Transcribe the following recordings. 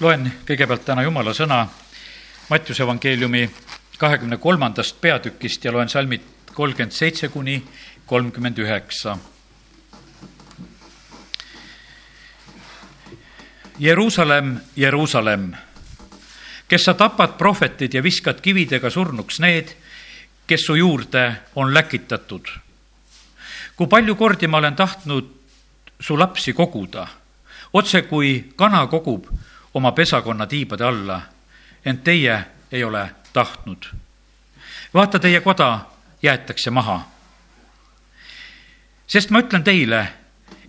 loen kõigepealt täna Jumala sõna Mattiuse evangeeliumi kahekümne kolmandast peatükist ja loen salmid kolmkümmend seitse kuni kolmkümmend üheksa. Jeruusalemm, Jeruusalemm, kes sa tapad prohvetid ja viskad kividega surnuks need, kes su juurde on läkitatud. kui palju kordi ma olen tahtnud su lapsi koguda, otse kui kana kogub oma pesakonna tiibade alla, ent teie ei ole tahtnud. vaata, teie koda jäetakse maha. sest ma ütlen teile,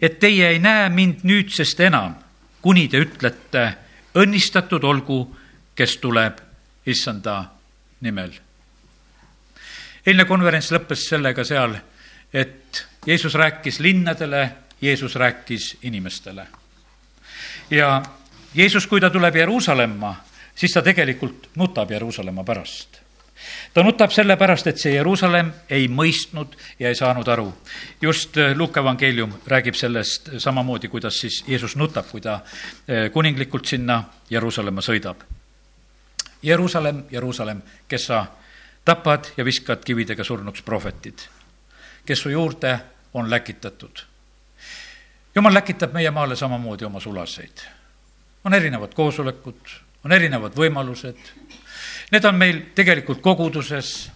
et teie ei näe mind nüüdsest enam, kuni te ütlete, õnnistatud olgu, kes tuleb issanda nimel. eilne konverents lõppes sellega seal, et Jeesus rääkis linnadele, Jeesus rääkis inimestele. ja Jeesus, kui ta tuleb Jeruusalemma, siis ta tegelikult nutab Jeruusalemma pärast. ta nutab sellepärast, et see Jeruusalemm ei mõistnud ja ei saanud aru. just äh, Luuka evangeelium räägib sellest samamoodi, kuidas siis Jeesus nutab, kui ta äh, kuninglikult sinna Jeruusalemma sõidab. Jeruusalemm, Jeruusalemm, kes sa tapad ja viskad kividega surnuks prohvetid, kes su juurde on läkitatud. jumal läkitab meie maale samamoodi oma sulaseid on erinevad koosolekud, on erinevad võimalused. Need on meil tegelikult koguduses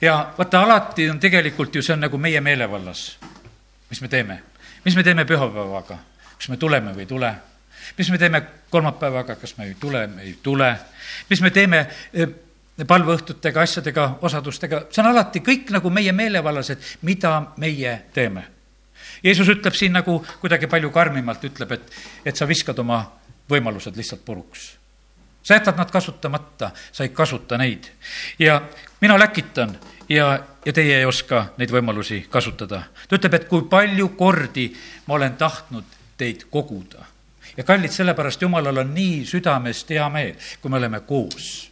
ja vaata, alati on tegelikult ju, see on nagu meie meelevallas. mis me teeme? mis me teeme pühapäevaga? kas me tuleme või ei tule? mis me teeme kolmapäevaga, kas me ei tule, me ei tule? mis me teeme eh, palveõhtutega, asjadega, osadustega, see on alati kõik nagu meie meelevallas, et mida meie teeme. Jeesus ütleb siin nagu kuidagi palju karmimalt, ütleb, et, et sa viskad oma võimalused lihtsalt puruks. sa jätad nad kasutamata, sa ei kasuta neid. ja mina läkitan ja, ja teie ei oska neid võimalusi kasutada. ta ütleb, et kui palju kordi ma olen tahtnud teid koguda. ja kallid, sellepärast Jumalal on nii südamest hea meel, kui me oleme koos.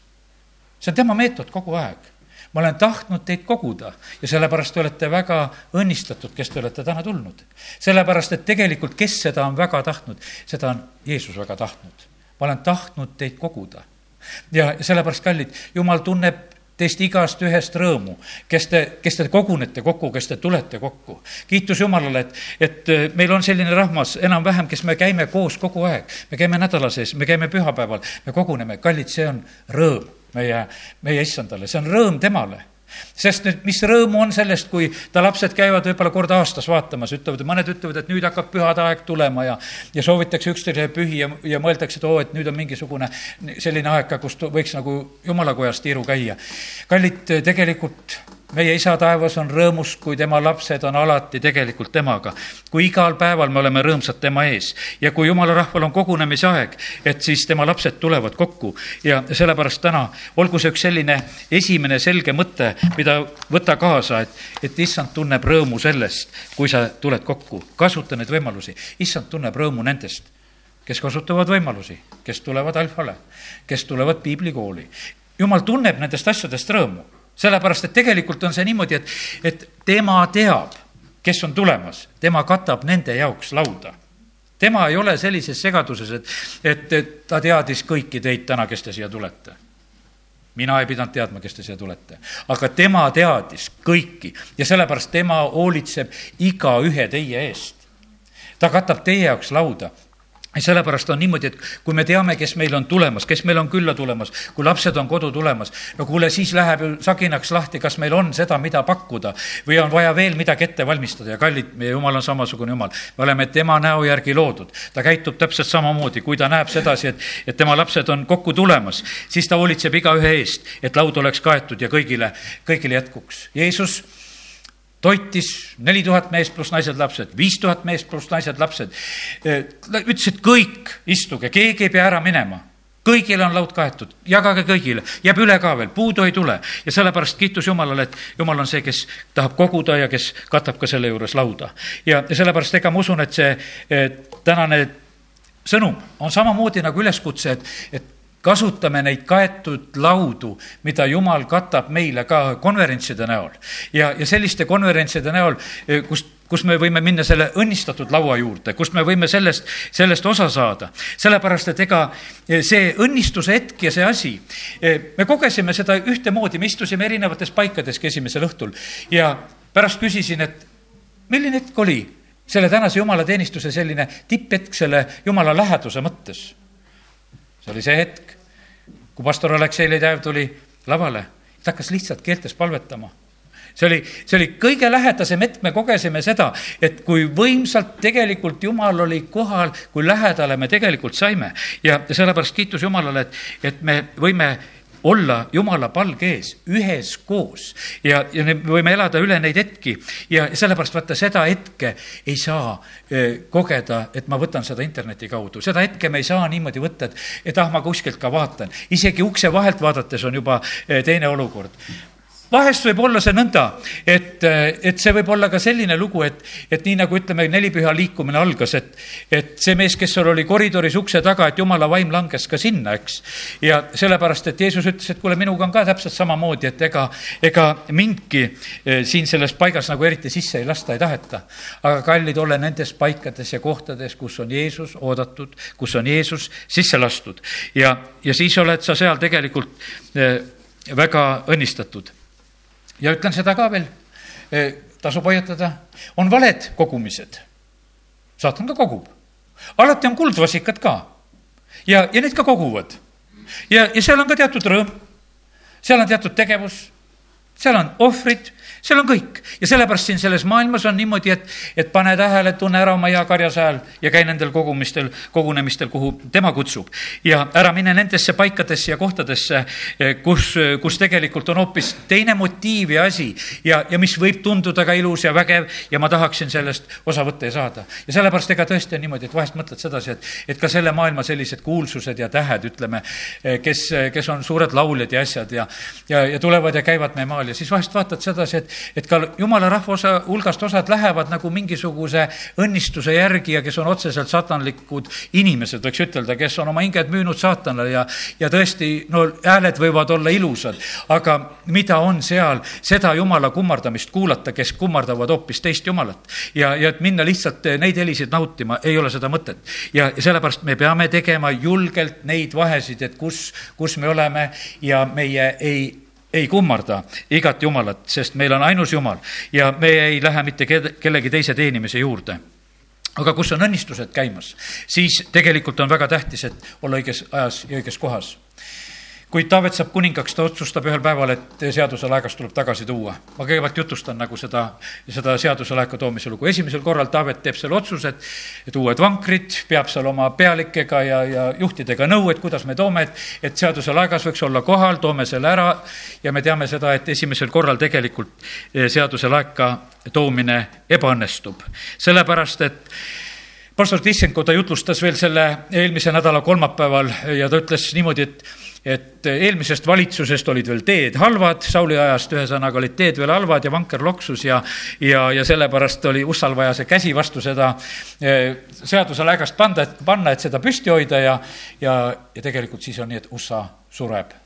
see on tema meetod kogu aeg ma olen tahtnud teid koguda ja sellepärast te olete väga õnnistatud, kes te olete täna tulnud. sellepärast, et tegelikult, kes seda on väga tahtnud, seda on Jeesus väga tahtnud. ma olen tahtnud teid koguda. ja sellepärast, kallid, Jumal tunneb teist igast ühest rõõmu, kes te, kes te kogunete kokku, kes te tulete kokku. kiitus Jumalale, et, et meil on selline rahvas enam-vähem, kes me käime koos kogu aeg. me käime nädala sees, me käime pühapäeval, me koguneme, kallid, see on rõõm meie, meie issandale, see on rõõm temale sest nüüd, mis rõõmu on sellest, kui ta lapsed käivad võib-olla kord aastas vaatamas, ütlevad, mõned ütlevad, et nüüd hakkab pühade aeg tulema ja, ja soovitakse üksteise pühi ja, ja mõeldakse, et oo, et nüüd on mingisugune selline aeg ka, kus võiks nagu jumalakojas tiiru käia. kallid, tegelikult meie isa taevas on rõõmus, kui tema lapsed on alati tegelikult temaga. kui igal päeval me oleme rõõmsad tema ees ja kui jumala rahval on kogunemise aeg, et siis tema lapsed tulevad kokku ja sellepärast täna olgu see üks selline esimene selge mõte, mida võta kaasa, et, et issand tunneb rõõmu sellest, kui sa tuled kokku. kasuta neid võimalusi, issand tunneb rõõmu nendest kes kasutavad võimalusi, kes tulevad alfale, kes tulevad piiblikooli. jumal tunneb nendest asjadest rõõmu sellepärast, et tegelikult on see niimoodi, et, et tema teab, kes on tulemas, tema katab nende jaoks lauda. tema ei ole sellises segaduses, et, et, et ta teadis kõiki teid täna, kes te siia tulete mina ei pidanud teadma, kes te siia tulete. aga tema teadis kõiki ja sellepärast tema hoolitseb igaühe teie eest. ta katab teie jaoks lauda sellepärast on niimoodi, et kui me teame, kes meil on tulemas, kes meil on külla tulemas, kui lapsed on kodu tulemas, no kuule, siis läheb ju saginaks lahti, kas meil on seda, mida pakkuda või on vaja veel midagi ette valmistada ja kallid, meie jumal on samasugune jumal. me oleme tema näo järgi loodud, ta käitub täpselt samamoodi, kui ta näeb sedasi, et, et tema lapsed on kokku tulemas, siis ta hoolitseb igaühe eest, et laud oleks kaetud ja kõigile, kõigile jätkuks. Jeesus toitis neli tuhat meest pluss naised, lapsed, viis tuhat meest pluss naised, lapsed. ütles, et kõik istuge, keegi ei pea ära minema kõigile on laud kaetud, jagage kõigile, jääb üle ka veel, puudu ei tule. ja sellepärast kiitus Jumalale, et Jumal on see, kes tahab koguda ja kes katab ka selle juures lauda. ja, sellepärast ega ma usun, et see tänane sõnum on samamoodi nagu üleskutse, et, et kasutame neid kaetud laudu, mida Jumal katab meile ka konverentside näol. ja, ja selliste konverentside näol, kus kus me võime minna selle õnnistatud laua juurde, kust me võime sellest, sellest osa saada. sellepärast, et ega see õnnistuse hetk ja see asi, me kogesime seda ühtemoodi, me istusime erinevates paikadeski esimesel õhtul ja pärast küsisin, et milline hetk oli selle tänase jumalateenistuse selline tipphetk selle jumala läheduse mõttes. see oli see hetk, kui pastor Aleksei Ledev tuli lavale, ta hakkas lihtsalt keeltes palvetama see oli, see oli kõige lähedasem hetk, me kogesime seda, et kui võimsalt tegelikult Jumal oli kohal, kui lähedale me tegelikult saime. ja sellepärast kiitus Jumalale, et, et me võime olla Jumala palge ees üheskoos. Ja, ja me võime elada üle neid hetki. Ja sellepärast vaata, seda hetke ei saa kogeda, et ma võtan seda interneti kaudu, seda hetke me ei saa niimoodi võtta, et, et ah, ma kuskilt ka vaatan. isegi ukse vahelt vaadates on juba teine olukord vahest võib olla see nõnda, et, et see võib olla ka selline lugu, et, et nii nagu ütleme, nelipüha liikumine algas, et, et see mees, kes seal oli koridoris ukse taga, et jumala vaim langes ka sinna, eks. ja sellepärast, et Jeesus ütles, et kuule, minuga on ka täpselt samamoodi, et ega, ega mindki eh, siin selles paigas nagu eriti sisse ei lasta, ei taheta. aga kallid, ole nendes paikades ja kohtades, kus on Jeesus oodatud, kus on Jeesus sisse lastud ja, ja siis oled sa seal tegelikult eh, väga õnnistatud ja ütlen seda ka veel, e, tasub hoiatada, on valed kogumised. saatan ka kogub. alati on kuldvasikad ka. ja, ja need ka koguvad. ja, ja seal on ka teatud rõõm, seal on teatud tegevus, seal on ohvrid seal on kõik ja sellepärast siin selles maailmas on niimoodi, et, et pane tähele, tunne ära oma hea karjas hääl ja käi nendel kogumistel, kogunemistel, kuhu tema kutsub. ja ära mine nendesse paikadesse ja kohtadesse, eh, kus, kus tegelikult on hoopis teine motiiv ja asi ja, ja mis võib tunduda ka ilus ja vägev ja ma tahaksin sellest osa võtta ja saada. ja sellepärast ega tõesti on niimoodi, et vahest mõtled sedasi, et, et ka selle maailma sellised kuulsused ja tähed, ütleme, eh, kes, kes on suured lauljad ja asjad ja, ja, ja tulevad ja käivad meie maal ja siis vahest vaatad sedasi, et, et ka jumala rahva osa, hulgast osad lähevad nagu mingisuguse õnnistuse järgi ja kes on otseselt satanlikud inimesed, võiks ütelda, kes on oma hinged müünud saatanale ja, ja tõesti, no hääled võivad olla ilusad, aga mida on seal seda jumala kummardamist kuulata, kes kummardavad hoopis teist jumalat. ja, ja et minna lihtsalt neid helisid nautima, ei ole seda mõtet. ja, ja sellepärast me peame tegema julgelt neid vahesid, et kus, kus me oleme ja meie ei ei kummarda igat jumalat, sest meil on ainus jumal ja me ei lähe mitte kellegi teise teenimise juurde. Aga kus on õnnistused käimas, siis tegelikult on väga tähtis, et olla õiges ajas ja õiges kohas kui Taavet saab kuningaks, ta otsustab ühel päeval, et seaduse laegas tuleb tagasi tuua. ma kõigepealt jutustan nagu seda, seda seaduse laeka toomise lugu. esimesel korral Taavet teeb selle otsuse, et, uued vankrid, peab seal oma pealikega ja, ja juhtidega nõu, et kuidas me toome, et, et seaduse laegas võiks olla kohal, toome selle ära ja me teame seda, et esimesel korral tegelikult eh, seaduse laeka toomine ebaõnnestub. sellepärast, et pastor Tissenko, ta jutlustas veel selle eelmise nädala kolmapäeval ja ta ütles niimoodi, et et eelmisest valitsusest olid veel teed halvad, Sauli ajast ühesõnaga olid teed veel halvad ja vanker loksus ja, ja, ja sellepärast oli USA-l vaja see käsi vastu seda eh, seaduse lägast panda, et panna, et seda püsti hoida ja, ja, ja tegelikult siis on nii, et USA sureb.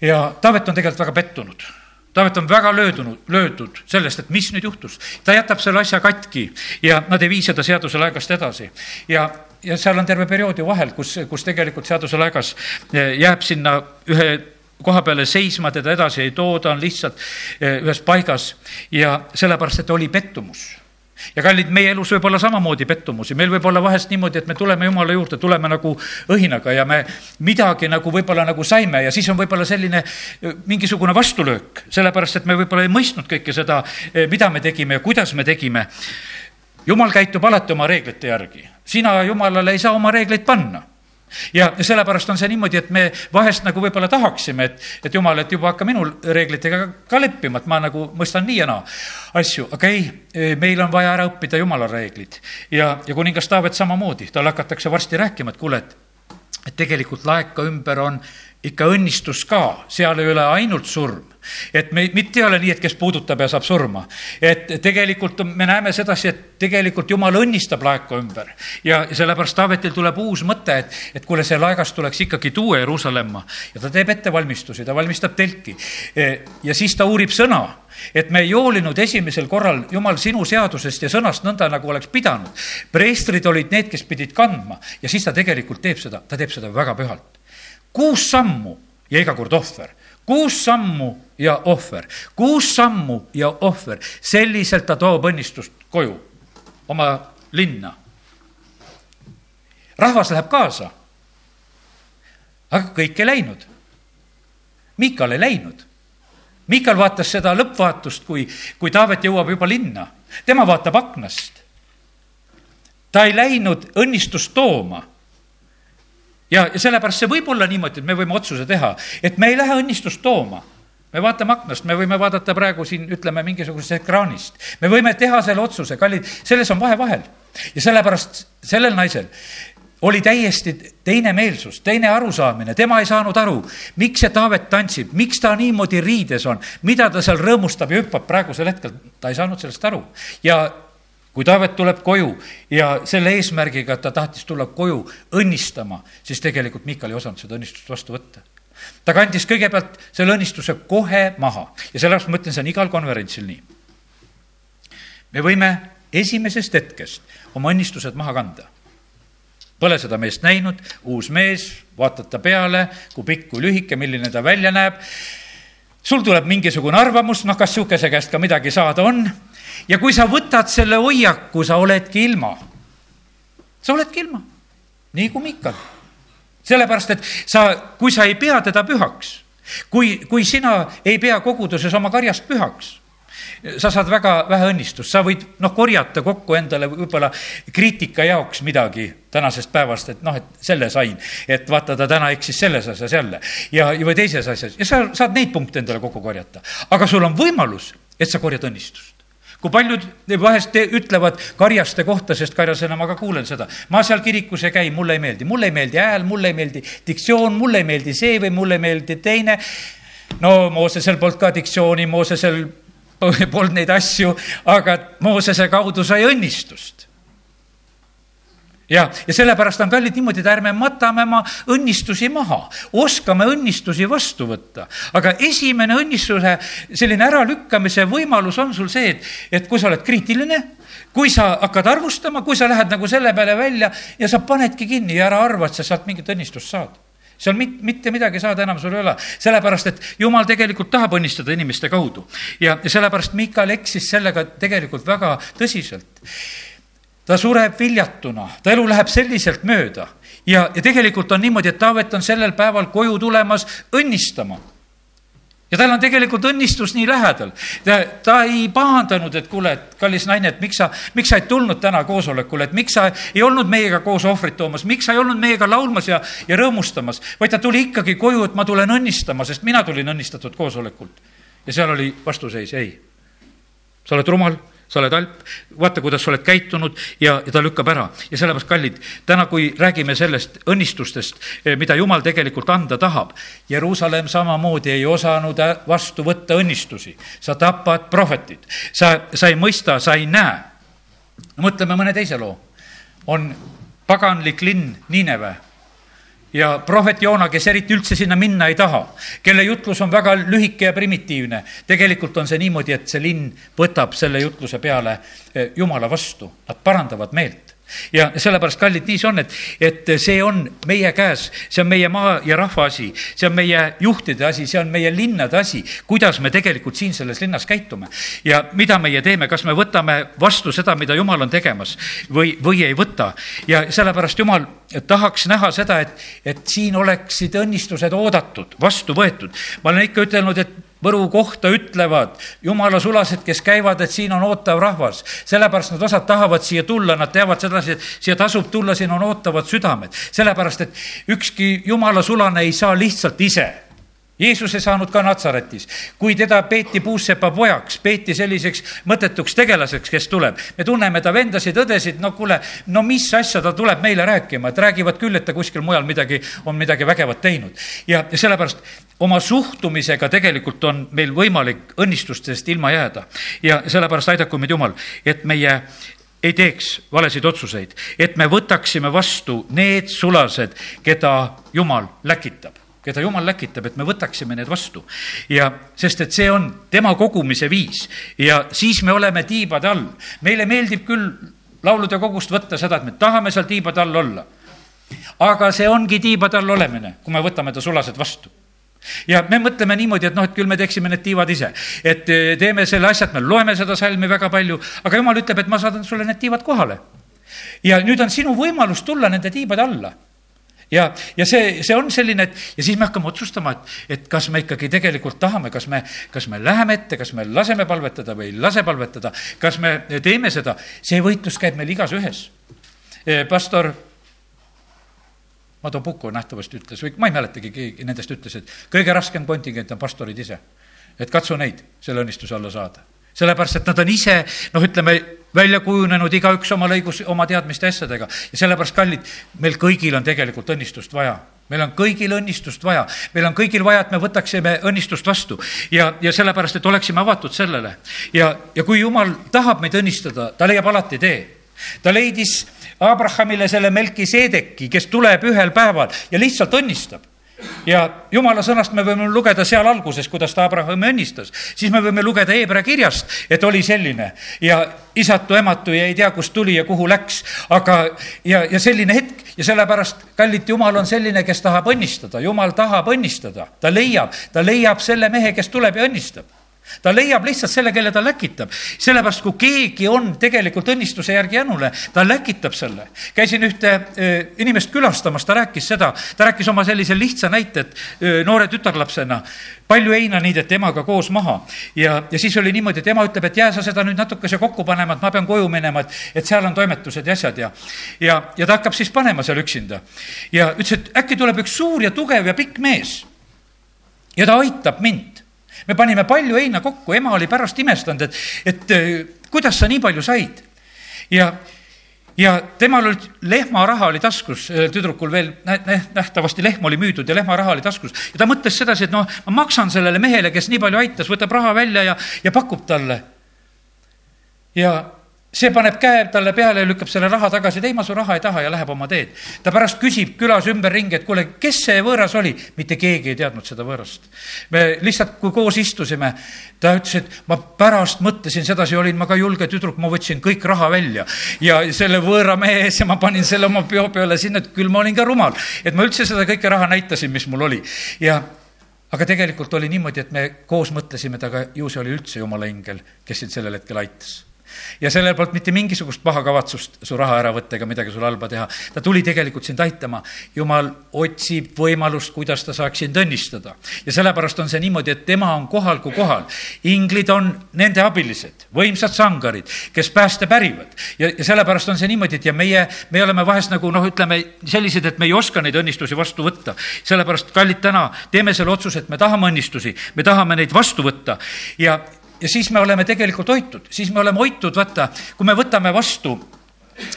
ja Taavet on tegelikult väga pettunud Taavet on väga löödunud, löödud sellest, et mis nüüd juhtus. ta jätab selle asja katki ja nad ei vii seda seaduse laegast edasi. ja ja seal on terve periood ju vahel, kus, kus tegelikult seaduse laegas eh, jääb sinna ühe koha peale seisma, teda edasi ei too, ta on lihtsalt eh, ühes paigas. Ja sellepärast, et oli pettumus. Ja kallid, meie elus võib olla samamoodi pettumusi, meil võib olla vahest niimoodi, et me tuleme Jumala juurde, tuleme nagu õhinaga ja me midagi nagu võib-olla nagu saime ja siis on võib-olla selline eh, mingisugune vastulöök, sellepärast et me võib-olla ei mõistnud kõike seda, mida me tegime ja kuidas me tegime. Jumal käitub alati oma reeglite järgi. Sina Jumalale ei saa oma reegleid panna. Ja sellepärast on see niimoodi, et me vahest nagu võib-olla tahaksime, et, et jumal, et juba hakka minu reeglitega ka leppima, et ma nagu mõistan nii ja naa asju, aga ei, meil on vaja ära õppida jumala reeglid. ja, ja kuningas Taavet samamoodi, talle hakatakse varsti rääkima, et kuule, et, et tegelikult laeka ümber on ikka õnnistus ka, seal ei ole ainult surm et me, mitte ei ole nii, et kes puudutab ja saab surma. et tegelikult me näeme sedasi, et tegelikult jumal õnnistab laeka ümber ja sellepärast Taavetil tuleb uus mõte, et, et kuule, see laegas tuleks ikkagi tuua Jeruusalemma ja ta teeb ettevalmistusi, ta valmistab telki. E, ja siis ta uurib sõna et me ei hoolinud esimesel korral, Jumal, sinu seadusest ja sõnast nõnda, nagu oleks pidanud. preestrid olid need, kes pidid kandma ja siis ta tegelikult teeb seda, ta teeb seda väga pühalt. Kuus sammu ja iga kord ohver kuus sammu ja ohver, kuus sammu ja ohver, selliselt ta toob õnnistust koju, oma linna. rahvas läheb kaasa. aga kõik ei läinud. Miikal ei läinud. Miikal vaatas seda lõppvaatust, kui, kui Taavet jõuab juba linna. tema vaatab aknast. ta ei läinud õnnistust tooma ja, ja sellepärast see võib olla niimoodi, et me võime otsuse teha, et me ei lähe õnnistust tooma me vaatame aknast, me võime vaadata praegu siin, ütleme, mingisugusest ekraanist. me võime teha selle otsuse, kallid, selles on vahe vahel. ja sellepärast sellel naisel oli täiesti teine meelsus, teine arusaamine, tema ei saanud aru, miks see Taavet tantsib, miks ta niimoodi riides on, mida ta seal rõõmustab ja hüppab praegusel hetkel, ta ei saanud sellest aru. ja kui Taavet tuleb koju ja selle eesmärgiga, et ta tahtis tulla koju õnnistama, siis tegelikult Miikal ei osanud seda õnnistust vastu võtta. ta kandis kõigepealt selle õnnistuse kohe maha ja sellepärast ma ütlen, see on igal konverentsil nii. me võime esimesest hetkest oma õnnistused maha kanda. Pole seda meest näinud, uus mees, vaatad ta peale, kui pikk, kui lühike, milline ta välja näeb. Sul tuleb mingisugune arvamus, noh, kas sihukese käest ka midagi saada on ja kui sa võtad selle hoiaku, sa oledki ilma. sa oledki ilma, nii kui Miikal. sellepärast, et sa, kui sa ei pea teda pühaks, kui, kui sina ei pea koguduses oma karjast pühaks, sa saad väga vähe õnnistust, sa võid noh, korjata kokku endale võib-olla kriitika jaoks midagi tänasest päevast, et noh, et selle sain, et vaata, ta täna eksis selles asjas jälle ja, või teises asjas ja sa saad neid punkte endale kokku korjata. aga sul on võimalus, et sa korjad õnnistust kui paljud vahest ütlevad karjaste kohta, sest karjasena ma ka kuulen seda, ma seal kirikus ei käi, mulle ei meeldi, mulle ei meeldi hääl, mulle ei meeldi diktsioon, mulle ei meeldi see või mulle ei meeldi teine. no Moosesel polnud ka diktsiooni, Moosesel polnud neid asju, aga Moosese kaudu sai õnnistust. Ja, ja sellepärast on kallid niimoodi, et ärme matame oma õnnistusi maha, oskame õnnistusi vastu võtta. aga esimene õnnistuse selline äralükkamise võimalus on sul see, et, et kui sa oled kriitiline, kui sa hakkad arvustama, kui sa lähed nagu selle peale välja ja sa panedki kinni ja ära arva, et sa sealt mingit õnnistust saad seal mit-, mitte midagi saada enam sul ei ole, sellepärast et jumal tegelikult tahab õnnistada inimeste kaudu. ja, sellepärast Miikal eksis sellega tegelikult väga tõsiselt. Ta sureb viljatuna, ta elu läheb selliselt mööda. Ja, ja tegelikult on niimoodi, et Taavet on sellel päeval koju tulemas õnnistama ja tal on tegelikult õnnistus nii lähedal. ta, ta ei pahandanud, et kuule, et kallis naine, et miks sa, miks sa ei tulnud täna koosolekule, et miks sa ei olnud meiega koos ohvrit toomas, miks sa ei olnud meiega laulmas ja, ja rõõmustamas, vaid ta tuli ikkagi koju, et ma tulen õnnistama, sest mina tulin õnnistatud koosolekult. ja seal oli vastuseis ei. sa oled rumal sa oled halb, vaata, kuidas sa oled käitunud ja, ja ta lükkab ära. ja sellepärast, kallid, täna, kui räägime sellest õnnistustest, eh, mida Jumal tegelikult anda tahab, Jeruusalemm samamoodi ei osanud vastu võtta õnnistusi. sa tapad prohvetid, sa, sa ei mõista, sa ei näe. mõtleme mõne teise loo. on paganlik linn Niineve ja prohvet Joona, kes eriti üldse sinna minna ei taha, kelle jutlus on väga lühike ja primitiivne, tegelikult on see niimoodi, et see linn võtab selle jutluse peale eh, Jumala vastu, nad parandavad meelt ja sellepärast, kallid, nii see on, et, et see on meie käes, see on meie maa ja rahva asi, see on meie juhtide asi, see on meie linnade asi, kuidas me tegelikult siin selles linnas käitume. ja mida meie teeme, kas me võtame vastu seda, mida Jumal on tegemas või, või ei võta. ja sellepärast Jumal tahaks näha seda, et, et siin oleksid õnnistused oodatud, vastu võetud. ma olen ikka ütelnud, et Võru kohta ütlevad jumala sulased, kes käivad, et siin on ootav rahvas. sellepärast nad osad tahavad siia tulla, nad teavad sedasi, et siia tasub tulla, siin on ootavad südamed. sellepärast, et ükski jumala sulane ei saa lihtsalt ise Jeesus ei saanud ka Natsaretis. kui teda peeti puussepa pojaks, peeti selliseks mõttetuks tegelaseks, kes tuleb. me tunneme ta vendasid, õdesid, no kuule, no mis asja ta tuleb meile rääkima, et räägivad küll, et ta kuskil mujal midagi, on midagi vägevat teinud. ja, ja sellepärast oma suhtumisega tegelikult on meil võimalik õnnistustest ilma jääda. ja sellepärast aidaku meid Jumal, et meie ei teeks valesid otsuseid, et me võtaksime vastu need sulased, keda Jumal läkitab keda jumal läkitab, et me võtaksime need vastu. ja sest, et see on tema kogumise viis ja siis me oleme tiibade all. meile meeldib küll laulude kogust võtta seda, et me tahame seal tiibade all olla. aga see ongi tiibade all olemine, kui me võtame ta sulased vastu ja me mõtleme niimoodi, et noh, et küll me teeksime need tiivad ise. et eh, teeme selle asja, et me loeme seda salmi väga palju, aga jumal ütleb, et ma saadan sulle need tiivad kohale. ja nüüd on sinu võimalus tulla nende tiibade alla ja, ja see, see on selline, et ja siis me hakkame otsustama, et, et kas me ikkagi tegelikult tahame, kas me, kas me läheme ette, kas me laseme palvetada või ei lase palvetada, kas me teeme seda, see võitlus käib meil igas ühes. Eh, pastor Mado Puko nähtavasti ütles või ma ei mäletagi, keegi nendest ütles, et kõige raskem kontingent on pastorid ise. et katsu neid selle õnnistuse alla saada sellepärast, et nad on ise noh, ütleme, välja kujunenud igaüks omal õigus, oma teadmiste asjadega. Ja sellepärast, kallid, meil kõigil on tegelikult õnnistust vaja. Meil on kõigil õnnistust vaja, meil on kõigil vaja, et me võtaksime õnnistust vastu. Ja, ja sellepärast, et oleksime avatud sellele. ja, ja kui jumal tahab meid õnnistada, ta leiab alati tee. ta leidis Abrahamile selle Melkiseedeki, kes tuleb ühel päeval ja lihtsalt õnnistab ja jumala sõnast me võime lugeda seal alguses, kuidas ta Abrahami õnnistas. siis me võime lugeda Hebra kirjast, et oli selline. Ja isatu, ematu ja ei tea, kust tuli ja kuhu läks, aga ja, ja selline hetk ja sellepärast, kallid, jumal on selline, kes tahab õnnistada, jumal tahab õnnistada, ta leiab, ta leiab selle mehe, kes tuleb ja õnnistab ta leiab lihtsalt selle, kelle ta läkitab. sellepärast, kui keegi on tegelikult õnnistuse järgi jänule, ta läkitab selle. käisin ühte öö, inimest külastamas, ta rääkis seda, ta rääkis oma sellise lihtsa näite, et öö, noore tütarlapsena palju heina niideti emaga koos maha ja, ja siis oli niimoodi, et ema ütleb, et jää sa seda nüüd natukese kokku panema, et ma pean koju minema, et, et seal on toimetused ja asjad ja, ja, ja ta hakkab siis panema seal üksinda. ja ütles, et äkki tuleb üks suur ja tugev ja pikk mees ja ta aitab mind me panime palju heina kokku, ema oli pärast imestanud, et, et äh, kuidas sa nii palju said. ja, ja temal oli lehmaraha oli taskus, tüdrukul veel nähtavasti lehm oli müüdud ja lehmaraha oli taskus. ja ta mõtles sedasi, et noh, ma maksan sellele mehele, kes nii palju aitas, võtab raha välja ja, ja pakub talle. ja see paneb käe talle peale ja lükkab selle raha tagasi, et ei, ma su raha ei taha ja läheb oma teed. ta pärast küsib külas ümberringi, et kuule, kes see võõras oli? mitte keegi ei teadnud seda võõrast. me lihtsalt, kui koos istusime, ta ütles, et ma pärast mõtlesin sedasi, olin ma ka julge tüdruk, ma võtsin kõik raha välja ja selle võõra mehe ees ja ma panin selle oma peo peale sinna, et küll ma olin ka rumal. et ma üldse seda kõike raha näitasin, mis mul oli ja aga tegelikult oli niimoodi, et me koos mõtlesime, et aga ju see oli üldse jumala ingel, kes sind sellel hetkel aitas ja sellel polnud mitte mingisugust paha kavatsust su raha ära võtta ega midagi sulle halba teha. ta tuli tegelikult sind aitama. jumal otsib võimalust, kuidas ta saaks sind õnnistada. ja sellepärast on see niimoodi, et tema on kohal kui kohal. inglid on nende abilised, võimsad sangarid, kes pääste pärivad. ja, ja sellepärast on see niimoodi, et ja meie, me oleme vahest nagu noh, ütleme sellised, et me ei oska neid õnnistusi vastu võtta. sellepärast, kallid, täna teeme selle otsuse, et me tahame õnnistusi, me tahame neid vastu võtta ja ja siis me oleme tegelikult hoitud, siis me oleme hoitud, vaata, kui me võtame vastu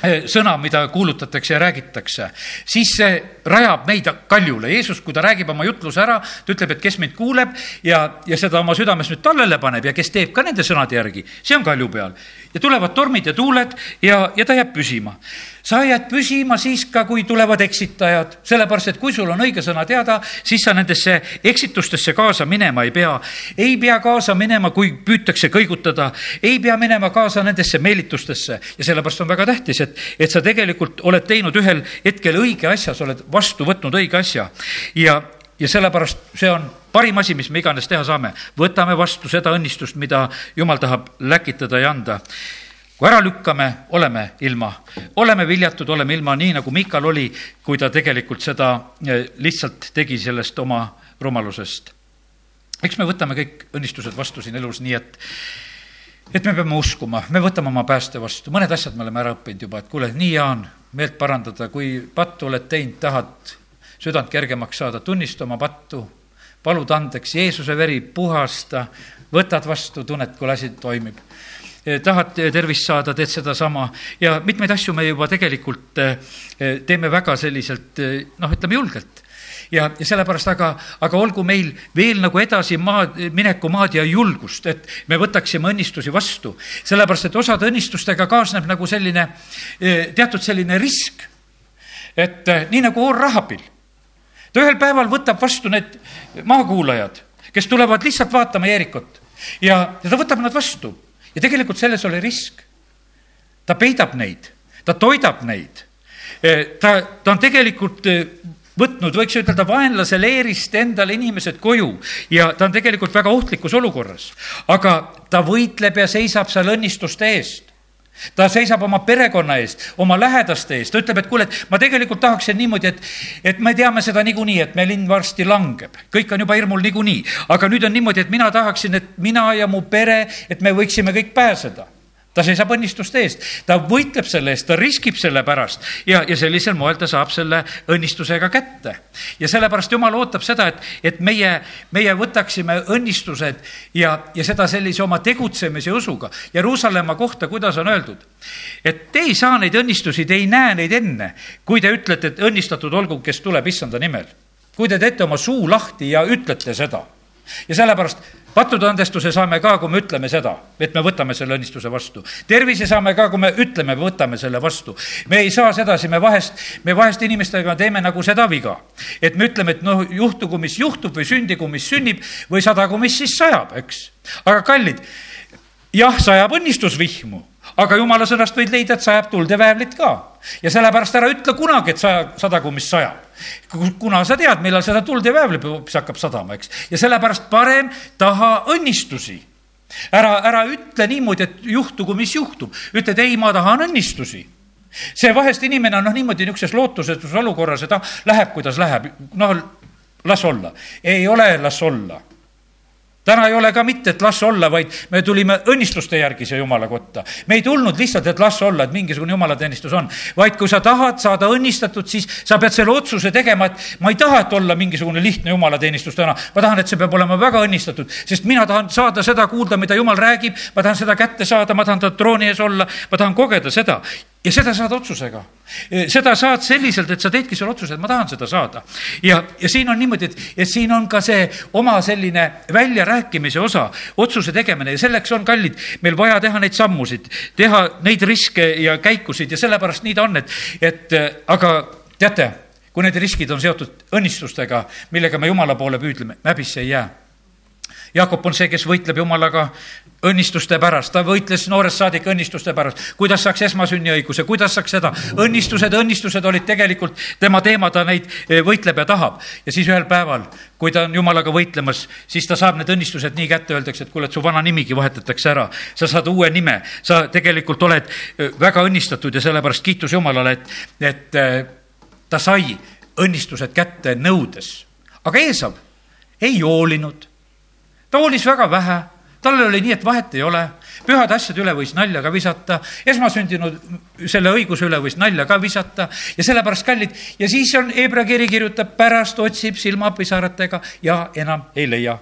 eh, sõna, mida kuulutatakse ja räägitakse, siis see rajab meid kaljule. Jeesus, kui ta räägib oma jutluse ära, ta ütleb, et kes mind kuuleb ja, ja seda oma südames nüüd tallele paneb ja kes teeb ka nende sõnade järgi, see on kalju peal. ja tulevad tormid ja tuuled ja, ja ta jääb püsima sa jääd püsima siis ka, kui tulevad eksitajad, sellepärast et kui sul on õige sõna teada, siis sa nendesse eksitustesse kaasa minema ei pea. ei pea kaasa minema, kui püütakse kõigutada, ei pea minema kaasa nendesse meelitustesse. Ja sellepärast on väga tähtis, et, et sa tegelikult oled teinud ühel hetkel õige asja, sa oled vastu võtnud õige asja. Ja, ja sellepärast see on parim asi, mis me iganes teha saame, võtame vastu seda õnnistust, mida jumal tahab läkitada ja anda kui ära lükkame, oleme ilma, oleme viljatud, oleme ilma, nii nagu Mikal oli, kui ta tegelikult seda eh, lihtsalt tegi sellest oma rumalusest. eks me võtame kõik õnnistused vastu siin elus nii, et et me peame uskuma, me võtame oma pääste vastu, mõned asjad me oleme ära õppinud juba, et kuule, nii hea on meelt parandada, kui pattu oled teinud, tahad südant kergemaks saada, tunnista oma pattu, palud andeks, Jeesuse veri puhasta, võtad vastu, tunned, kui asi toimib tahad tervist saada, teed sedasama ja mitmeid asju me juba tegelikult teeme väga selliselt noh, ütleme julgelt ja, ja sellepärast, aga, aga olgu meil veel nagu edasi maad, minekumaad ja julgust, et me võtaksime õnnistusi vastu. sellepärast, et osade õnnistustega kaasneb nagu selline, eh, teatud selline risk. et eh, nii nagu Oor Rahabil, ta ühel päeval võtab vastu need maakuulajad, kes tulevad lihtsalt vaatama Jeerikut ja, ja ta võtab nad vastu ja tegelikult selles oli risk. ta peidab neid, ta toidab neid eh, ta, ta on tegelikult võtnud, võiks ütelda, vaenlase leerist endale inimesed koju ja ta on tegelikult väga ohtlikus olukorras. aga ta võitleb ja seisab seal õnnistuste eest ta seisab oma perekonna eest, oma lähedaste eest, ta ütleb, et kuule, et ma tegelikult tahaksin niimoodi, et, et me teame seda niikuinii, et meie linn varsti langeb. kõik on juba hirmul niikuinii, aga nüüd on niimoodi, et mina tahaksin, et mina ja mu pere, et me võiksime kõik pääseda ta seisab õnnistuste eest, ta võitleb selle eest, ta riskib selle pärast ja, ja sellisel moel ta saab selle õnnistusega kätte. ja sellepärast Jumal ootab seda, et, et meie, meie võtaksime õnnistused ja, ja seda sellise oma tegutsemise usuga. Jeruusalemma kohta, kuidas on öeldud, et te ei saa neid õnnistusi, te ei näe neid enne, kui te ütlete, et õnnistatud olgu, kes tuleb issanda nimel. kui te teete oma suu lahti ja ütlete seda ja sellepärast pattude andestuse saame ka, kui me ütleme seda, et me võtame selle õnnistuse vastu. tervise saame ka, kui me ütleme, võtame selle vastu. me ei saa sedasi, me vahest, me vahest inimestega teeme nagu seda viga, et me ütleme, et noh, juhtugu, mis juhtub või sündigu, mis sünnib või sadagu, mis siis sajab, eks. aga kallid, jah, sajab õnnistusvihmu aga jumala sõnast võid leida, et sajab tuld ja väävlit ka. ja sellepärast ära ütle kunagi, et saja, sadagu, mis sajab. kuna sa tead, millal seda tuld ja väävlit hoopis hakkab sadama, eks. ja sellepärast parem taha õnnistusi. ära, ära ütle niimoodi, et juhtugu, mis juhtub. ütled, ei, ma tahan õnnistusi see vahest inimene on noh, niimoodi niisuguses lootusetus olukorras, et ah, läheb, kuidas läheb, noh, las olla. ei ole, las olla täna ei ole ka mitte, et las olla, vaid me tulime õnnistuste järgi siia jumala kotta. me ei tulnud lihtsalt, et las olla, et mingisugune jumalateenistus on, vaid kui sa tahad saada õnnistatud, siis sa pead selle otsuse tegema, et ma ei taha, et olla mingisugune lihtne jumalateenistus täna. ma tahan, et see peab olema väga õnnistatud, sest mina tahan saada seda kuulda, mida jumal räägib, ma tahan seda kätte saada, ma tahan ta trooni ees olla, ma tahan kogeda seda ja seda saad otsusega. seda saad selliselt, et sa teedki selle otsuse, et ma tahan seda saada. ja, ja siin on niimoodi, et, et siin on ka see oma selline väljarääkimise osa, otsuse tegemine ja selleks on, kallid, meil vaja teha neid sammusid, teha neid riske ja käikusid ja sellepärast nii ta on, et, et aga teate, kui need riskid on seotud õnnistustega, millega me Jumala poole püüdleme, häbisse ei jää Jaakop on see, kes võitleb Jumalaga õnnistuste pärast, ta võitles noorest saadik õnnistuste pärast, kuidas saaks esmasünniõiguse, kuidas saaks seda. õnnistused, õnnistused olid tegelikult tema teema, ta neid eh, võitleb ja tahab. ja siis ühel päeval, kui ta on Jumalaga võitlemas, siis ta saab need õnnistused nii kätte, öeldakse, et kuule, et su vana nimigi vahetatakse ära. sa saad uue nime, sa tegelikult oled eh, väga õnnistatud ja sellepärast kiitus Jumalale, et, et eh, ta sai õnnistused kätte nõudes. aga Eesav ei hoolinud ta hoolis väga vähe, tal oli nii, et vahet ei ole, pühade asjade üle võis nalja ka visata, esmasündinud selle õiguse üle võis nalja ka visata. Ja sellepärast kallid, ja siis on Hebra kiri kirjutab, pärast otsib silmapisaratega ja enam ei leia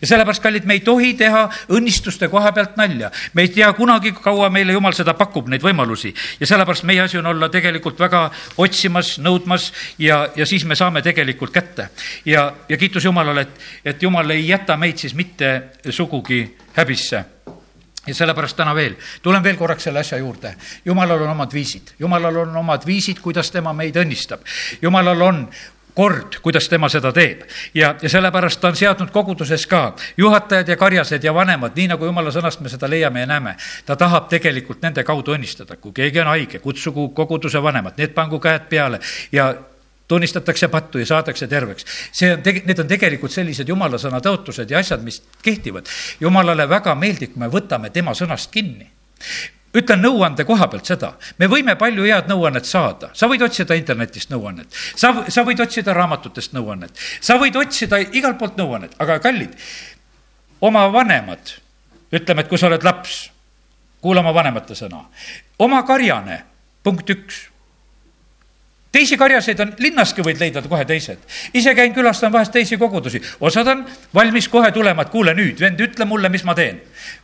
ja sellepärast, kallid, me ei tohi teha õnnistuste koha pealt nalja. me ei tea kunagi, kaua meile Jumal seda pakub, neid võimalusi. ja sellepärast meie asi on olla tegelikult väga otsimas, nõudmas ja, ja siis me saame tegelikult kätte. ja, ja kiitus Jumalale, et, et Jumal ei jäta meid siis mitte sugugi häbisse ja sellepärast täna veel, tulen veel korraks selle asja juurde. jumalal on omad viisid, jumalal on omad viisid, kuidas tema meid õnnistab. jumalal on kord, kuidas tema seda teeb. ja, ja sellepärast ta on seadnud koguduses ka juhatajad ja karjased ja vanemad, nii nagu jumala sõnast me seda leiame ja näeme. ta tahab tegelikult nende kaudu õnnistada, kui keegi on haige, kutsugu koguduse vanemad, need pangu käed peale ja tunnistatakse pattu ja saadakse terveks. see on, need on tegelikult sellised jumala sõna tõotused ja asjad, mis kehtivad. jumalale väga meeldib, kui me võtame tema sõnast kinni ütlen nõuande koha pealt seda, me võime palju head nõuannet saada, sa võid otsida internetist nõuannet, sa, sa võid otsida raamatutest nõuannet, sa võid otsida igalt poolt nõuannet, aga kallid, oma vanemad, ütleme, et kui sa oled laps, kuula oma vanemate sõna, oma karjane, punkt üks, teisi karjaseid on, linnaski võid leida kohe teised. ise käin, külastan vahest teisi kogudusi, osad on valmis kohe tulema, et kuule nüüd, vend, ütle mulle, mis ma teen.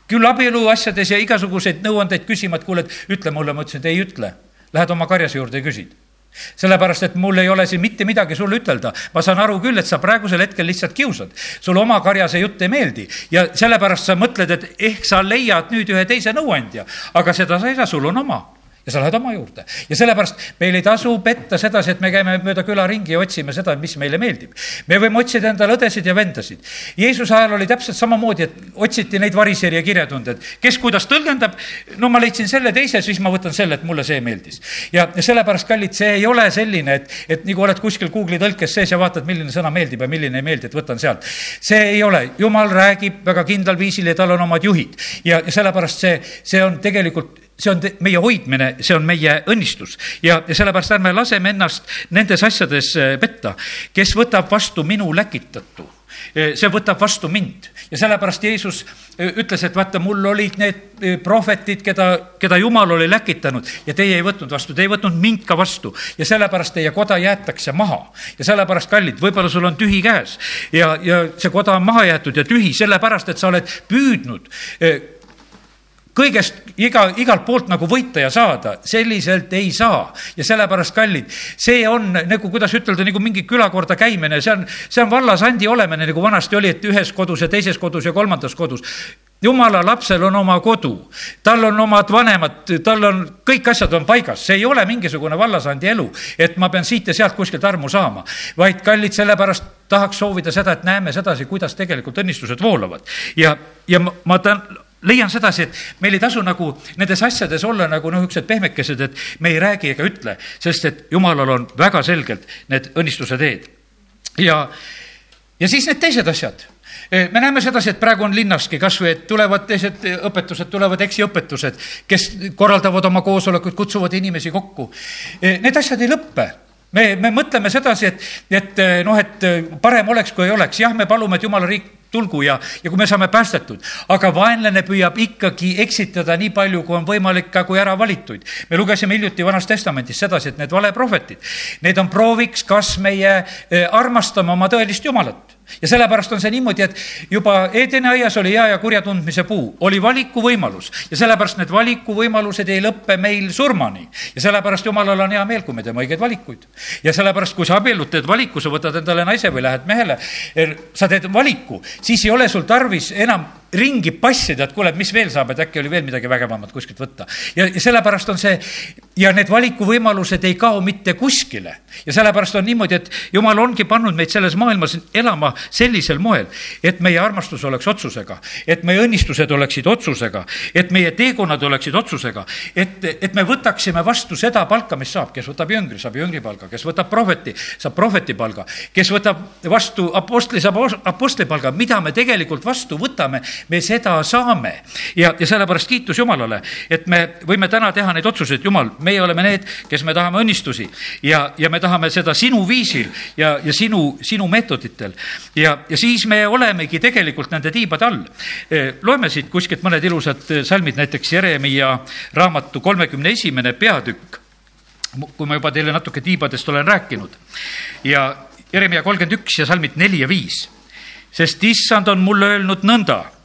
küll abielu asjades ja igasuguseid nõuandeid küsima, et kuule, et ütle mulle, ma ütlesin, et ei ütle. Lähed oma karjase juurde ja küsid sellepärast, et mul ei ole siin mitte midagi sulle ütelda. ma saan aru küll, et sa praegusel hetkel lihtsalt kiusad. sulle oma karjase jutt ei meeldi ja sellepärast sa mõtled, et ehk sa leiad nüüd ühe teise nõuandja, aga seda sa ei saa, sul on oma ja sa lähed oma juurde. ja sellepärast meil ei tasu petta sedasi, et me käime mööda küla ringi ja otsime seda, mis meile meeldib. me võime otsida endale õdesid ja vendasid. Jeesuse ajal oli täpselt samamoodi, et otsiti neid variseeri ja kirjatundjaid, kes kuidas tõlgendab, no ma leidsin selle teise, siis ma võtan selle, et mulle see meeldis. ja sellepärast, kallid, see ei ole selline, et, et nagu oled kuskil Google'i tõlkes sees ja vaatad, milline sõna meeldib ja milline ei meeldi, et võtan sealt. see ei ole, jumal räägib väga kindlal viisil ja tal on omad juhid ja, ja sellepärast see, see on tegelikult see on meie hoidmine, see on meie õnnistus. Ja, ja sellepärast ärme laseme ennast nendes asjades äh, petta. kes võtab vastu minu läkitatu, äh, see võtab vastu mind. Ja sellepärast Jeesus äh, ütles, et vaata, mul olid need prohvetid, keda, keda Jumal oli läkitanud ja teie ei võtnud vastu, te ei võtnud mind ka vastu. Ja sellepärast teie koda jäetakse maha. ja sellepärast, kallid, võib-olla sul on tühi käes. Ja, ja see koda on maha jäetud ja tühi sellepärast, et sa oled püüdnud kõigest, iga, igalt poolt nagu võita ja saada, selliselt ei saa. ja sellepärast, kallid, see on nagu, kuidas ütelda, nagu mingi külakorda käimine, see on, see on vallasandi olemine, nagu vanasti oli, et ühes kodus ja teises kodus ja kolmandas kodus. Jumala lapsel on oma kodu, tal on omad vanemad, tal on, kõik asjad on paigas, see ei ole mingisugune vallasandi elu, et ma pean siit ja sealt kuskilt armu saama, vaid kallid, sellepärast tahaks soovida seda, et näeme sedasi, kuidas tegelikult õnnistused voolavad. ja, ja ma, ma tänan leian sedasi, et meil ei tasu nagu nendes asjades olla nagu noh, niisugused pehmekesed, et me ei räägi ega ütle, sest et jumalal on väga selgelt need õnnistuse teed. ja, ja siis need teised asjad e, me näeme sedasi, et praegu on linnaski kasvõi, et tulevad teised õpetused, tulevad eksiõpetused, kes korraldavad oma koosolekuid, kutsuvad inimesi kokku. E, need asjad ei lõppe me, me mõtleme sedasi, et, et noh, et parem oleks, kui ei oleks, jah, me palume, et jumala riik tulgu ja, ja kui me saame päästetud. aga vaenlane püüab ikkagi eksitada nii palju, kui on võimalik ka kui ära valituid. me lugesime hiljuti Vanas Testamendis sedasi, et need valeprohvetid, need on prooviks, kas meie eh, armastame oma tõelist Jumalat ja sellepärast on see niimoodi, et juba Edeni aias oli hea ja kurja tundmise puu, oli valikuvõimalus ja sellepärast need valikuvõimalused ei lõppe meil surmani. ja sellepärast jumalal on hea meel, kui me teeme õigeid valikuid. ja sellepärast, kui sa abiellud, teed valiku, sa võtad endale naise või lähed mehele, er, sa teed valiku, siis ei ole sul tarvis enam ringi passida, et kuule, et mis veel saab, et äkki oli veel midagi vägevamat kuskilt võtta. ja, sellepärast on see ja need valikuvõimalused ei kao mitte kuskile. ja sellepärast on niimoodi, et jumal ongi pannud meid selles maailmas elama sellisel moel, et meie armastus oleks otsusega, et meie õnnistused oleksid otsusega, et meie teekonnad oleksid otsusega, et, et me võtaksime vastu seda palka, mis saab, kes võtab jüngri, saab jüngri palga, kes võtab prohveti, saab prohveti palga, kes võtab vastu apostli, saab apostli palga, mida me tegelikult vastu võtame me seda saame. ja, ja sellepärast kiitus Jumalale, et me võime täna teha neid otsuseid, Jumal, meie oleme need, kes me tahame õnnistusi ja, ja me tahame seda sinu viisil ja, ja sinu, sinu meetoditel. ja, ja siis me olemegi tegelikult nende tiibade all. E, loeme siit kuskilt mõned ilusad salmid, näiteks Jeremiah raamatu kolmekümne esimene peatükk kui ma juba teile natuke tiibadest olen rääkinud ja Jeremia kolmkümmend üks ja salmid neli ja viis. sest issand on mulle öelnud nõnda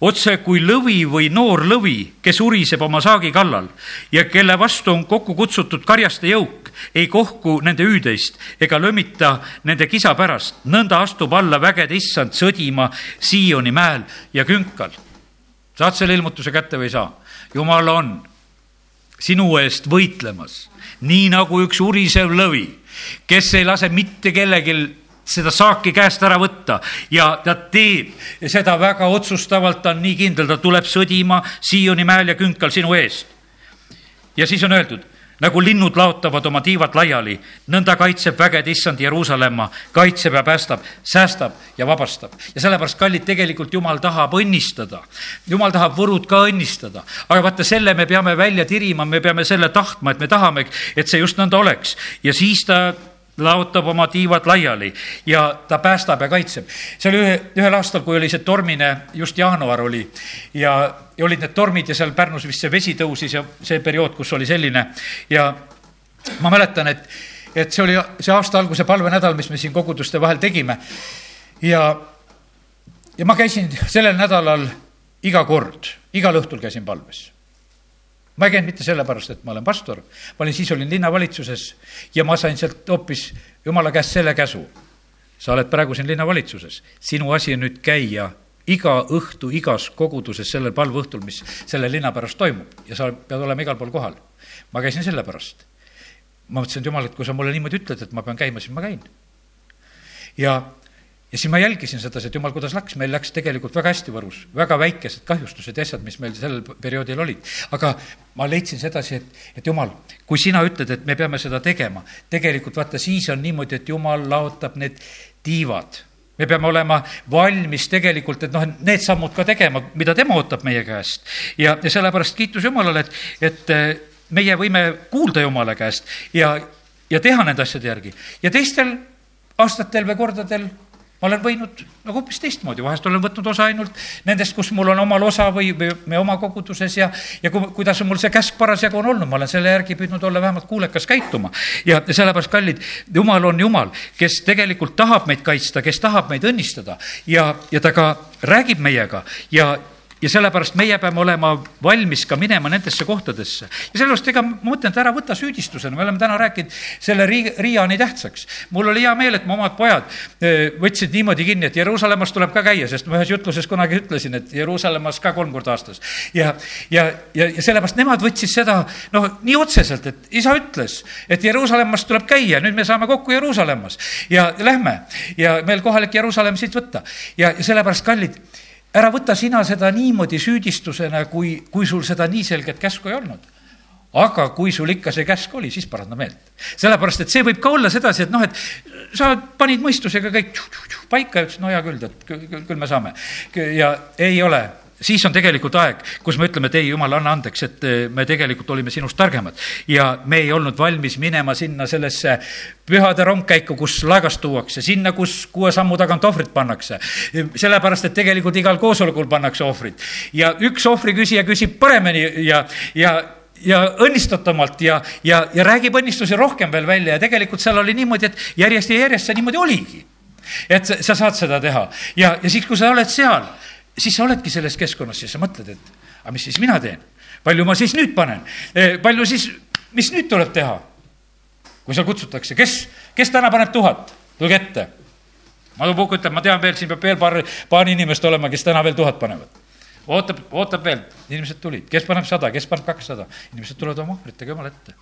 otse kui lõvi või noor lõvi, kes uriseb oma saagi kallal ja kelle vastu on kokku kutsutud karjaste jõuk, ei kohku nende hüüdeist ega lömita nende kisa pärast. nõnda astub alla vägede issand sõdima Sioni mäel ja künkal. saad selle ilmutuse kätte või ei saa? jumal on sinu eest võitlemas, nii nagu üks urisev lõvi, kes ei lase mitte kellelgi seda saaki käest ära võtta ja ta teeb seda väga otsustavalt, ta on nii kindel, ta tuleb sõdima Sioni mäel ja künkal sinu eest. ja siis on öeldud, nagu linnud laotavad oma tiivad laiali, nõnda kaitseb vägede issand Jeruusalemma, kaitseb ja päästab, säästab ja vabastab. ja sellepärast, kallid, tegelikult Jumal tahab õnnistada. Jumal tahab võrud ka õnnistada, aga vaata, selle me peame välja tirima, me peame selle tahtma, et me tahame, et see just nõnda oleks ja siis ta laotab oma tiivad laiali ja ta päästab ja kaitseb. see oli ühe, ühel aastal, kui oli see tormine, just jaanuar oli ja, ja olid need tormid ja seal Pärnus vist see vesi tõusis ja see periood, kus oli selline ja ma mäletan, et et see oli see aasta alguse palvenädal, mis me siin koguduste vahel tegime. ja, ja ma käisin sellel nädalal iga kord, igal õhtul käisin palves ma ei käinud mitte sellepärast, et ma olen pastor, ma olin, siis olin linnavalitsuses ja ma sain sealt hoopis jumala käest selle käsu. sa oled praegu siin linnavalitsuses, sinu asi on nüüd käia iga õhtu igas koguduses sellel palveõhtul, mis selle linna pärast toimub ja sa pead olema igal pool kohal. ma käisin sellepärast. ma mõtlesin, et jumal, et kui sa mulle niimoodi ütled, et ma pean käima, siis ma käin. ja ja siis ma jälgisin sedasi, et jumal, kuidas läks, meil läks tegelikult väga hästi Võrus, väga väikesed kahjustused ja asjad, mis meil sellel perioodil olid. aga ma leidsin sedasi, et, et jumal, kui sina ütled, et me peame seda tegema, tegelikult vaata, siis on niimoodi, et jumal laotab need tiivad me peame olema valmis tegelikult, et noh, need sammud ka tegema, mida tema ootab meie käest. ja, ja sellepärast kiitus Jumalale, et, et eh, meie võime kuulda Jumala käest ja, ja teha nende asjade järgi. ja teistel aastatel või kordadel ma olen võinud nagu hoopis teistmoodi, vahest olen võtnud osa ainult nendest, kus mul on omal osa või, me oma koguduses ja, ja ku, kuidas mul see käsk parasjagu on olnud, ma olen selle järgi püüdnud olla vähemalt kuulekas käituma. ja sellepärast, kallid, jumal on jumal, kes tegelikult tahab meid kaitsta, kes tahab meid õnnistada. Ja, ja ta ka räägib meiega. Ja ja sellepärast meie peame olema valmis ka minema nendesse kohtadesse. ja sellepärast, ega ma mõtlen, et ära võta süüdistusena, me oleme täna rääkinud selle Rii-, Riia nii tähtsaks. mul oli hea meel, et mu omad pojad eh, võtsid niimoodi kinni, et Jeruusalemmas tuleb ka käia, sest ma ühes jutluses kunagi ütlesin, et Jeruusalemmas ka kolm korda aastas. ja, ja, ja, ja sellepärast nemad võtsid seda noh, nii otseselt, et isa ütles, et Jeruusalemmas tuleb käia, nüüd me saame kokku Jeruusalemmas ja lähme ja meil kohalik Jeruusalemm siit võtta. ja, ja sellepärast, kallid ära võta sina seda niimoodi süüdistusena, kui, kui sul seda nii selget käsku ei olnud aga kui sul ikka see käsk oli, siis paranda meelt. sellepärast, et see võib ka olla sedasi, et noh, et sa panid mõistusega kõik paika ja ütlesid, no hea küll, et küll, küll me saame. ja ei ole siis on tegelikult aeg, kus me ütleme, et ei, jumal, anna andeks, et eh, me tegelikult olime sinust targemad. ja me ei olnud valmis minema sinna sellesse pühade rongkäiku, kus laegast tuuakse, sinna, kus kuue sammu tagant ohvrit pannakse. sellepärast, et tegelikult igal koosolekul pannakse ohvrit. ja üks ohvriküsija küsib paremini ja, ja ja õnnistatumalt ja, ja, ja räägib õnnistusi rohkem veel välja ja tegelikult seal oli niimoodi, et järjest ja järjest see niimoodi oligi. et sa saad seda teha ja, ja siis, kui sa oled seal siis sa oledki selles keskkonnas ja sa mõtled, et aga mis siis mina teen? palju ma siis nüüd panen? E, palju siis, mis nüüd tuleb teha? kui seal kutsutakse, kes, kes täna paneb tuhat, tulge ette. Madu Pukk ütleb, ma tean veel, siin peab veel paar, paar inimest olema, kes täna veel tuhat panevad. ootab, ootab veel, inimesed tulid, kes paneb sada, kes paneb kakssada, inimesed tulevad oma ohvritega jumala ette.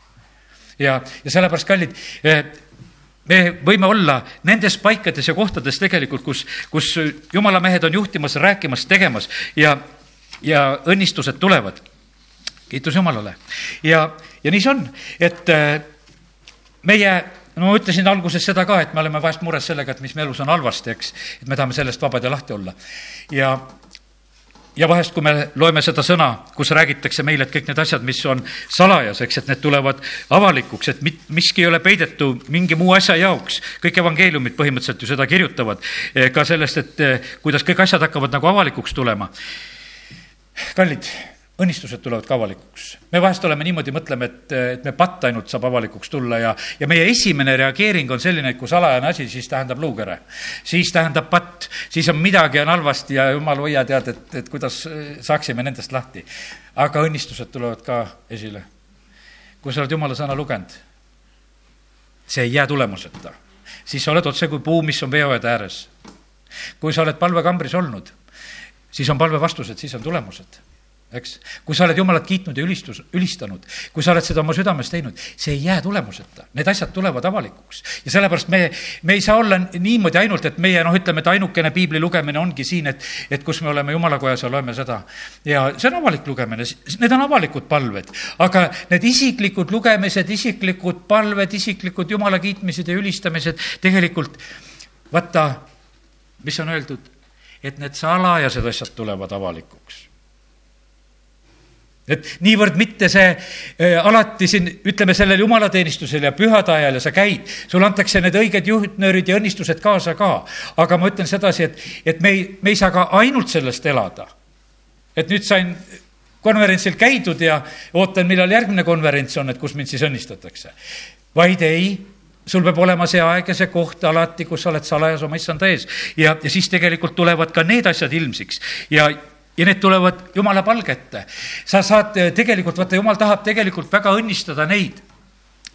ja, ja sellepärast, kallid, e, me võime olla nendes paikades ja kohtades tegelikult, kus, kus jumala mehed on juhtimas, rääkimas, tegemas ja, ja õnnistused tulevad. kiitus Jumalale. ja, ja nii see on, et äh, meie no ma ütlesin alguses seda ka, et me oleme vahest mures sellega, et mis me elus on halvasti, eks, et me tahame sellest vabad ja lahti olla. ja, ja vahest, kui me loeme seda sõna, kus räägitakse meile, et kõik need asjad, mis on salajaseks, et need tulevad avalikuks, et mit-, miski ei ole peidetu mingi muu asja jaoks. kõik evangeeliumid põhimõtteliselt ju seda kirjutavad eh, ka sellest, et eh, kuidas kõik asjad hakkavad nagu avalikuks tulema. kallid õnnistused tulevad ka avalikuks. me vahest oleme niimoodi, mõtleme, et, et me patt ainult saab avalikuks tulla ja, ja meie esimene reageering on selline, et kui salajane asi, siis tähendab luukere. siis tähendab patt, siis on midagi on halvasti ja jumal hoia tead, et, et kuidas saaksime nendest lahti. aga õnnistused tulevad ka esile. kui sa oled jumala sõna lugenud, see ei jää tulemuseta. siis sa oled otse kui puu, mis on veeoede ääres. kui sa oled palvekambris olnud, siis on palve vastused, siis on tulemused eks. kui sa oled Jumalat kiitnud ja ülistus, ülistanud, kui sa oled seda oma südames teinud, see ei jää tulemuseta. Need asjad tulevad avalikuks. ja sellepärast me, me ei saa olla niimoodi ainult, et meie noh, ütleme, et ainukene piibli lugemine ongi siin, et, et kus me oleme jumalakojas ja loeme seda. ja see on avalik lugemine, need on avalikud palved. aga need isiklikud lugemised, isiklikud palved, isiklikud jumala kiitmised ja ülistamised, tegelikult vaata, mis on öeldud, et need salajased asjad tulevad avalikuks et niivõrd mitte see äh, alati siin, ütleme sellel jumalateenistusel ja pühade ajal ja sa käid, sulle antakse need õiged juhtnöörid ja õnnistused kaasa ka. aga ma ütlen sedasi, et, et me ei, me ei saa ka ainult sellest elada. et nüüd sain konverentsil käidud ja ootan, millal järgmine konverents on, et kus mind siis õnnistatakse. vaid ei, sul peab olema see aeg ja see koht alati, kus sa oled salajas oma issanda ees ja, ja siis tegelikult tulevad ka need asjad ilmsiks ja ja need tulevad jumala palge ette. sa saad eh, tegelikult, vaata, jumal tahab tegelikult väga õnnistada neid,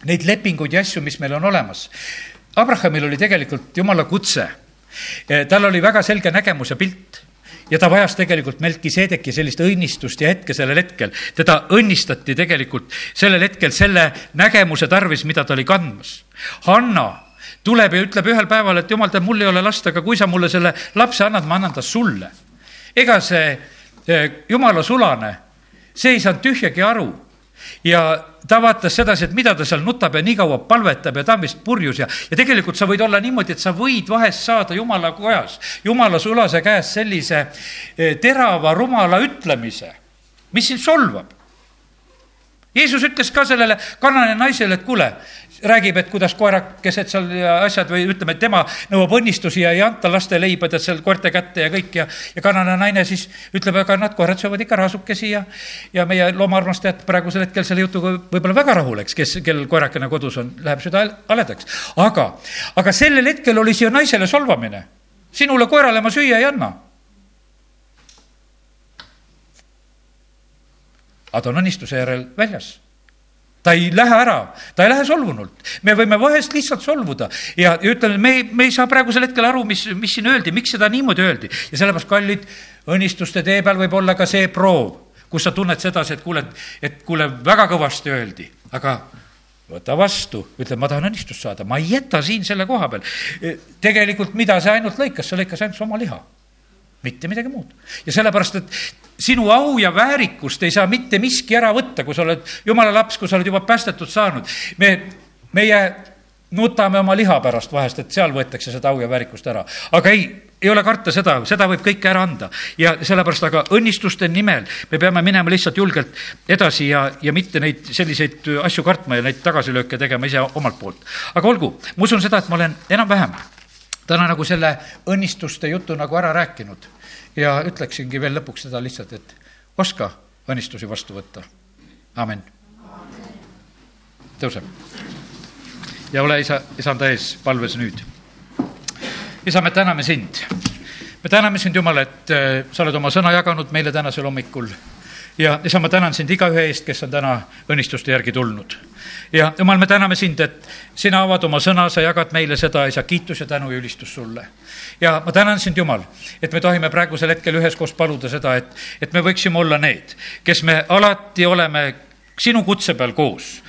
neid lepinguid ja asju, mis meil on olemas. Abrahamil oli tegelikult jumala kutse. Eh, tal oli väga selge nägemus ja pilt ja ta vajas tegelikult Melkiseedeki sellist õnnistust ja hetke sellel hetkel. teda õnnistati tegelikult sellel hetkel selle nägemuse tarvis, mida ta oli kandmas. Hanna tuleb ja ütleb ühel päeval, et jumal, tead, mul ei ole last, aga kui sa mulle selle lapse annad, ma annan ta sulle ega see jumala sulane, see ei saanud tühjagi aru ja ta vaatas sedasi, et mida ta seal nutab ja nii kaua palvetab ja ta on vist purjus ja, ja tegelikult sa võid olla niimoodi, et sa võid vahest saada jumala kojas, jumala sulase käest sellise eh, terava rumala ütlemise, mis sind solvab. Jeesus ütles ka sellele kanane naisele, et kuule, räägib, et kuidas koerakesed seal ja asjad või ütleme, tema nõuab õnnistusi ja ei anta laste leiba tead seal koerte kätte ja kõik ja, ja kanane naine siis ütleb, aga nad koerad söövad ikka rasukesi ja, ja meie loomaarmastajad praegusel hetkel selle jutuga võib-olla väga rahul, eks, kes, kellel koerakene kodus on, läheb süda haledaks. aga, aga sellel hetkel oli siia naisele solvamine. sinule koerale ma süüa ei anna aga ta on õnnistuse järel väljas ta ei lähe ära, ta ei lähe solvunult. me võime vahest lihtsalt solvuda ja, ja ütleme, me ei, me ei saa praegusel hetkel aru, mis, mis siin öeldi, miks seda niimoodi öeldi. ja sellepärast, kallid, õnnistuste tee peal võib olla ka see proov, kus sa tunned sedasi, et kuule, et kuule, väga kõvasti öeldi, aga võta vastu, ütle, ma tahan õnnistust saada, ma ei jäta siin selle koha peal. tegelikult, mida see ainult lõikas, see lõikas ainult oma liha mitte midagi muud. ja sellepärast, et sinu au ja väärikust ei saa mitte miski ära võtta, kui sa oled jumala laps, kui sa oled juba päästetud saanud. me, meie nutame oma liha pärast vahest, et seal võetakse seda au ja väärikust ära. aga ei, ei ole karta seda, seda võib kõike ära anda. ja sellepärast, aga õnnistuste nimel me peame minema lihtsalt julgelt edasi ja, ja mitte neid selliseid asju kartma ja neid tagasilööke tegema ise omalt poolt. aga olgu, ma usun seda, et ma olen enam-vähem täna nagu selle õnnistuste jutu nagu ära rääkinud ja ütleksingi veel lõpuks seda lihtsalt, et oska õnnistusi vastu võtta. amin. tõuseb. ja ole isa, isanda ees palves nüüd. isa, me täname sind. me täname sind, Jumal, et äh, sa oled oma sõna jaganud meile tänasel hommikul ja isa, ma tänan sind igaühe eest, kes on täna õnnistuste järgi tulnud. ja jumal, me täname sind, et sina avad oma sõna, sa jagad meile seda, isa, kiitus ja tänu ja ülistus sulle. ja ma tänan sind, Jumal, et me tohime praegusel hetkel üheskoos paluda seda, et, et me võiksime olla need, kes me alati oleme sinu kutse peal koos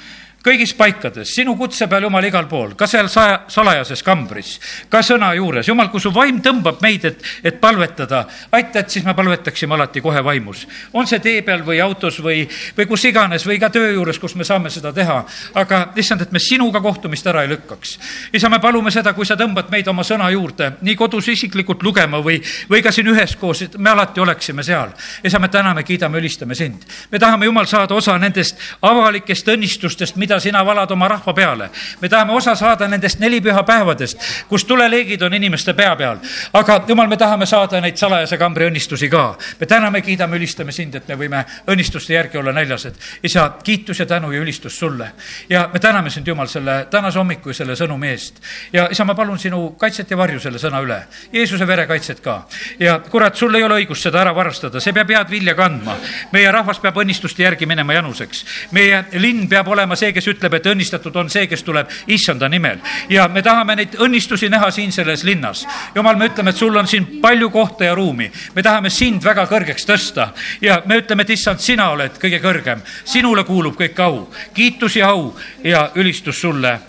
kõigis paikades, sinu kutse peal, Jumal, igal pool, ka seal saja, salajases kambris, ka sõna juures. Jumal, kui su vaim tõmbab meid, et, et palvetada, aita, et siis me palvetaksime alati kohe vaimus. on see tee peal või autos või, või kus iganes või ka töö juures, kus me saame seda teha. aga issand, et me sinuga kohtumist ära ei lükkaks. isa, me palume seda, kui sa tõmbad meid oma sõna juurde, nii kodus isiklikult lugema või, või ka siin üheskoos, et me alati oleksime seal. isa, me täname, kiidame, ülistame sind. me tahame, Jumal, saada osa nendest avalikest õnnistustest, mida mida sina valad oma rahva peale. me tahame osa saada nendest nelipühapäevadest, kus tuleleegid on inimeste pea peal. aga jumal, me tahame saada neid salajase kambri õnnistusi ka. me täname, kiidame, ülistame sind, et me võime õnnistuste järgi olla näljased. isa, kiitus ja tänu ja ülistus sulle. ja me täname sind, Jumal, selle tänase hommiku ja selle sõnumi eest. ja isa, ma palun sinu kaitset ja varju selle sõna üle. Jeesuse vere kaitset ka. ja kurat, sul ei ole õigust seda ära varastada, see peab head vilja kandma. meie rahvas peab õnnistuste järgi minema januseks. meie linn peab olema see, kes ütleb, et õnnistatud on see, kes tuleb issanda nimel. ja me tahame neid õnnistusi näha siin selles linnas. jumal, me ütleme, et sul on siin palju kohta ja ruumi. me tahame sind väga kõrgeks tõsta ja me ütleme, et issand, sina oled kõige kõrgem. sinule kuulub kõik au, kiitus ja au ja ülistus sulle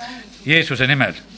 Jeesuse nimel